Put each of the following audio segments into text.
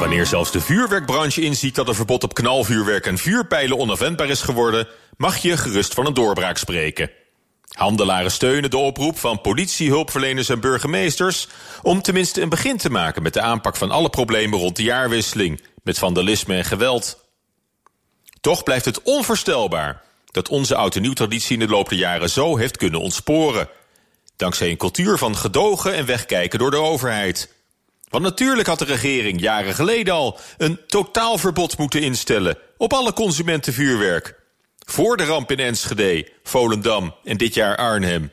Wanneer zelfs de vuurwerkbranche inziet dat een verbod op knalvuurwerk en vuurpijlen onafwendbaar is geworden, mag je gerust van een doorbraak spreken. Handelaren steunen de oproep van politie, hulpverleners en burgemeesters om tenminste een begin te maken met de aanpak van alle problemen rond de jaarwisseling, met vandalisme en geweld. Toch blijft het onvoorstelbaar dat onze oud en nieuw traditie in de loop der jaren zo heeft kunnen ontsporen. Dankzij een cultuur van gedogen en wegkijken door de overheid. Want natuurlijk had de regering jaren geleden al een totaalverbod moeten instellen op alle consumentenvuurwerk. Voor de ramp in Enschede, Volendam en dit jaar Arnhem.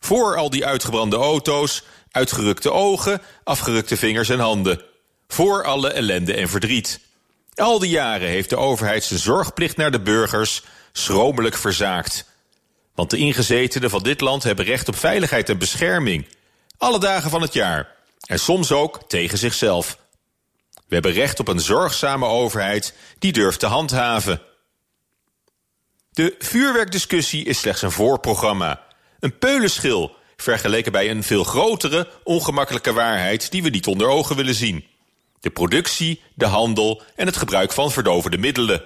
Voor al die uitgebrande auto's, uitgerukte ogen, afgerukte vingers en handen. Voor alle ellende en verdriet. Al die jaren heeft de overheid zijn zorgplicht naar de burgers schromelijk verzaakt. Want de ingezetenen van dit land hebben recht op veiligheid en bescherming. Alle dagen van het jaar. En soms ook tegen zichzelf. We hebben recht op een zorgzame overheid die durft te handhaven. De vuurwerkdiscussie is slechts een voorprogramma. Een peulenschil vergeleken bij een veel grotere, ongemakkelijke waarheid die we niet onder ogen willen zien. De productie, de handel en het gebruik van verdovende middelen.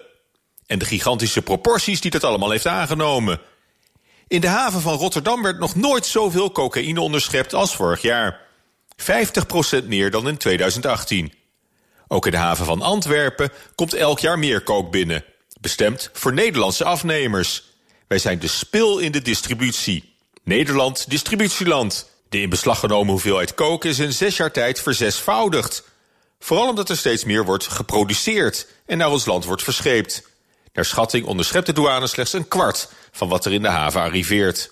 En de gigantische proporties die dat allemaal heeft aangenomen. In de haven van Rotterdam werd nog nooit zoveel cocaïne onderschept als vorig jaar. 50% meer dan in 2018. Ook in de haven van Antwerpen komt elk jaar meer kook binnen. Bestemd voor Nederlandse afnemers. Wij zijn de spil in de distributie. Nederland, distributieland. De in beslag genomen hoeveelheid kook is in zes jaar tijd verzesvoudigd. Vooral omdat er steeds meer wordt geproduceerd en naar ons land wordt verscheept. Naar schatting onderschept de douane slechts een kwart van wat er in de haven arriveert.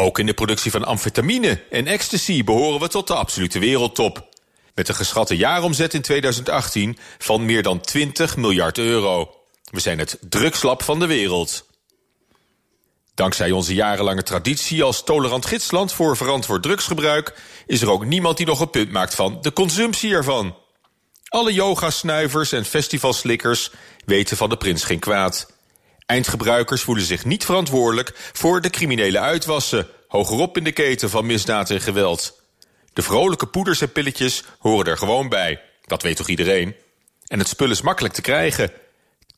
Ook in de productie van amfetamine en ecstasy behoren we tot de absolute wereldtop. Met een geschatte jaaromzet in 2018 van meer dan 20 miljard euro. We zijn het drugslab van de wereld. Dankzij onze jarenlange traditie als tolerant gidsland voor verantwoord drugsgebruik... is er ook niemand die nog een punt maakt van de consumptie ervan. Alle yogasnuivers en festivalslikkers weten van de prins geen kwaad. Eindgebruikers voelen zich niet verantwoordelijk voor de criminele uitwassen... hogerop in de keten van misdaad en geweld. De vrolijke poeders en pilletjes horen er gewoon bij. Dat weet toch iedereen? En het spul is makkelijk te krijgen.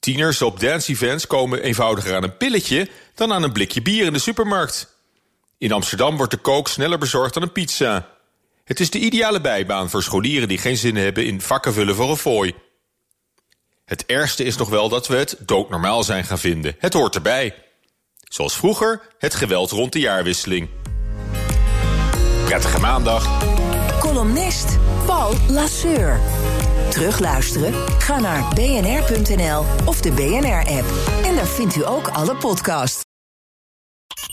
Tieners op dance-events komen eenvoudiger aan een pilletje... dan aan een blikje bier in de supermarkt. In Amsterdam wordt de kook sneller bezorgd dan een pizza. Het is de ideale bijbaan voor scholieren die geen zin hebben... in vakken vullen voor een fooi. Het ergste is nog wel dat we het doodnormaal zijn gaan vinden. Het hoort erbij. Zoals vroeger het geweld rond de jaarwisseling. Prettige maandag. Columnist Paul Lasseur. Terugluisteren? Ga naar bnr.nl of de BNR-app. En daar vindt u ook alle podcasts.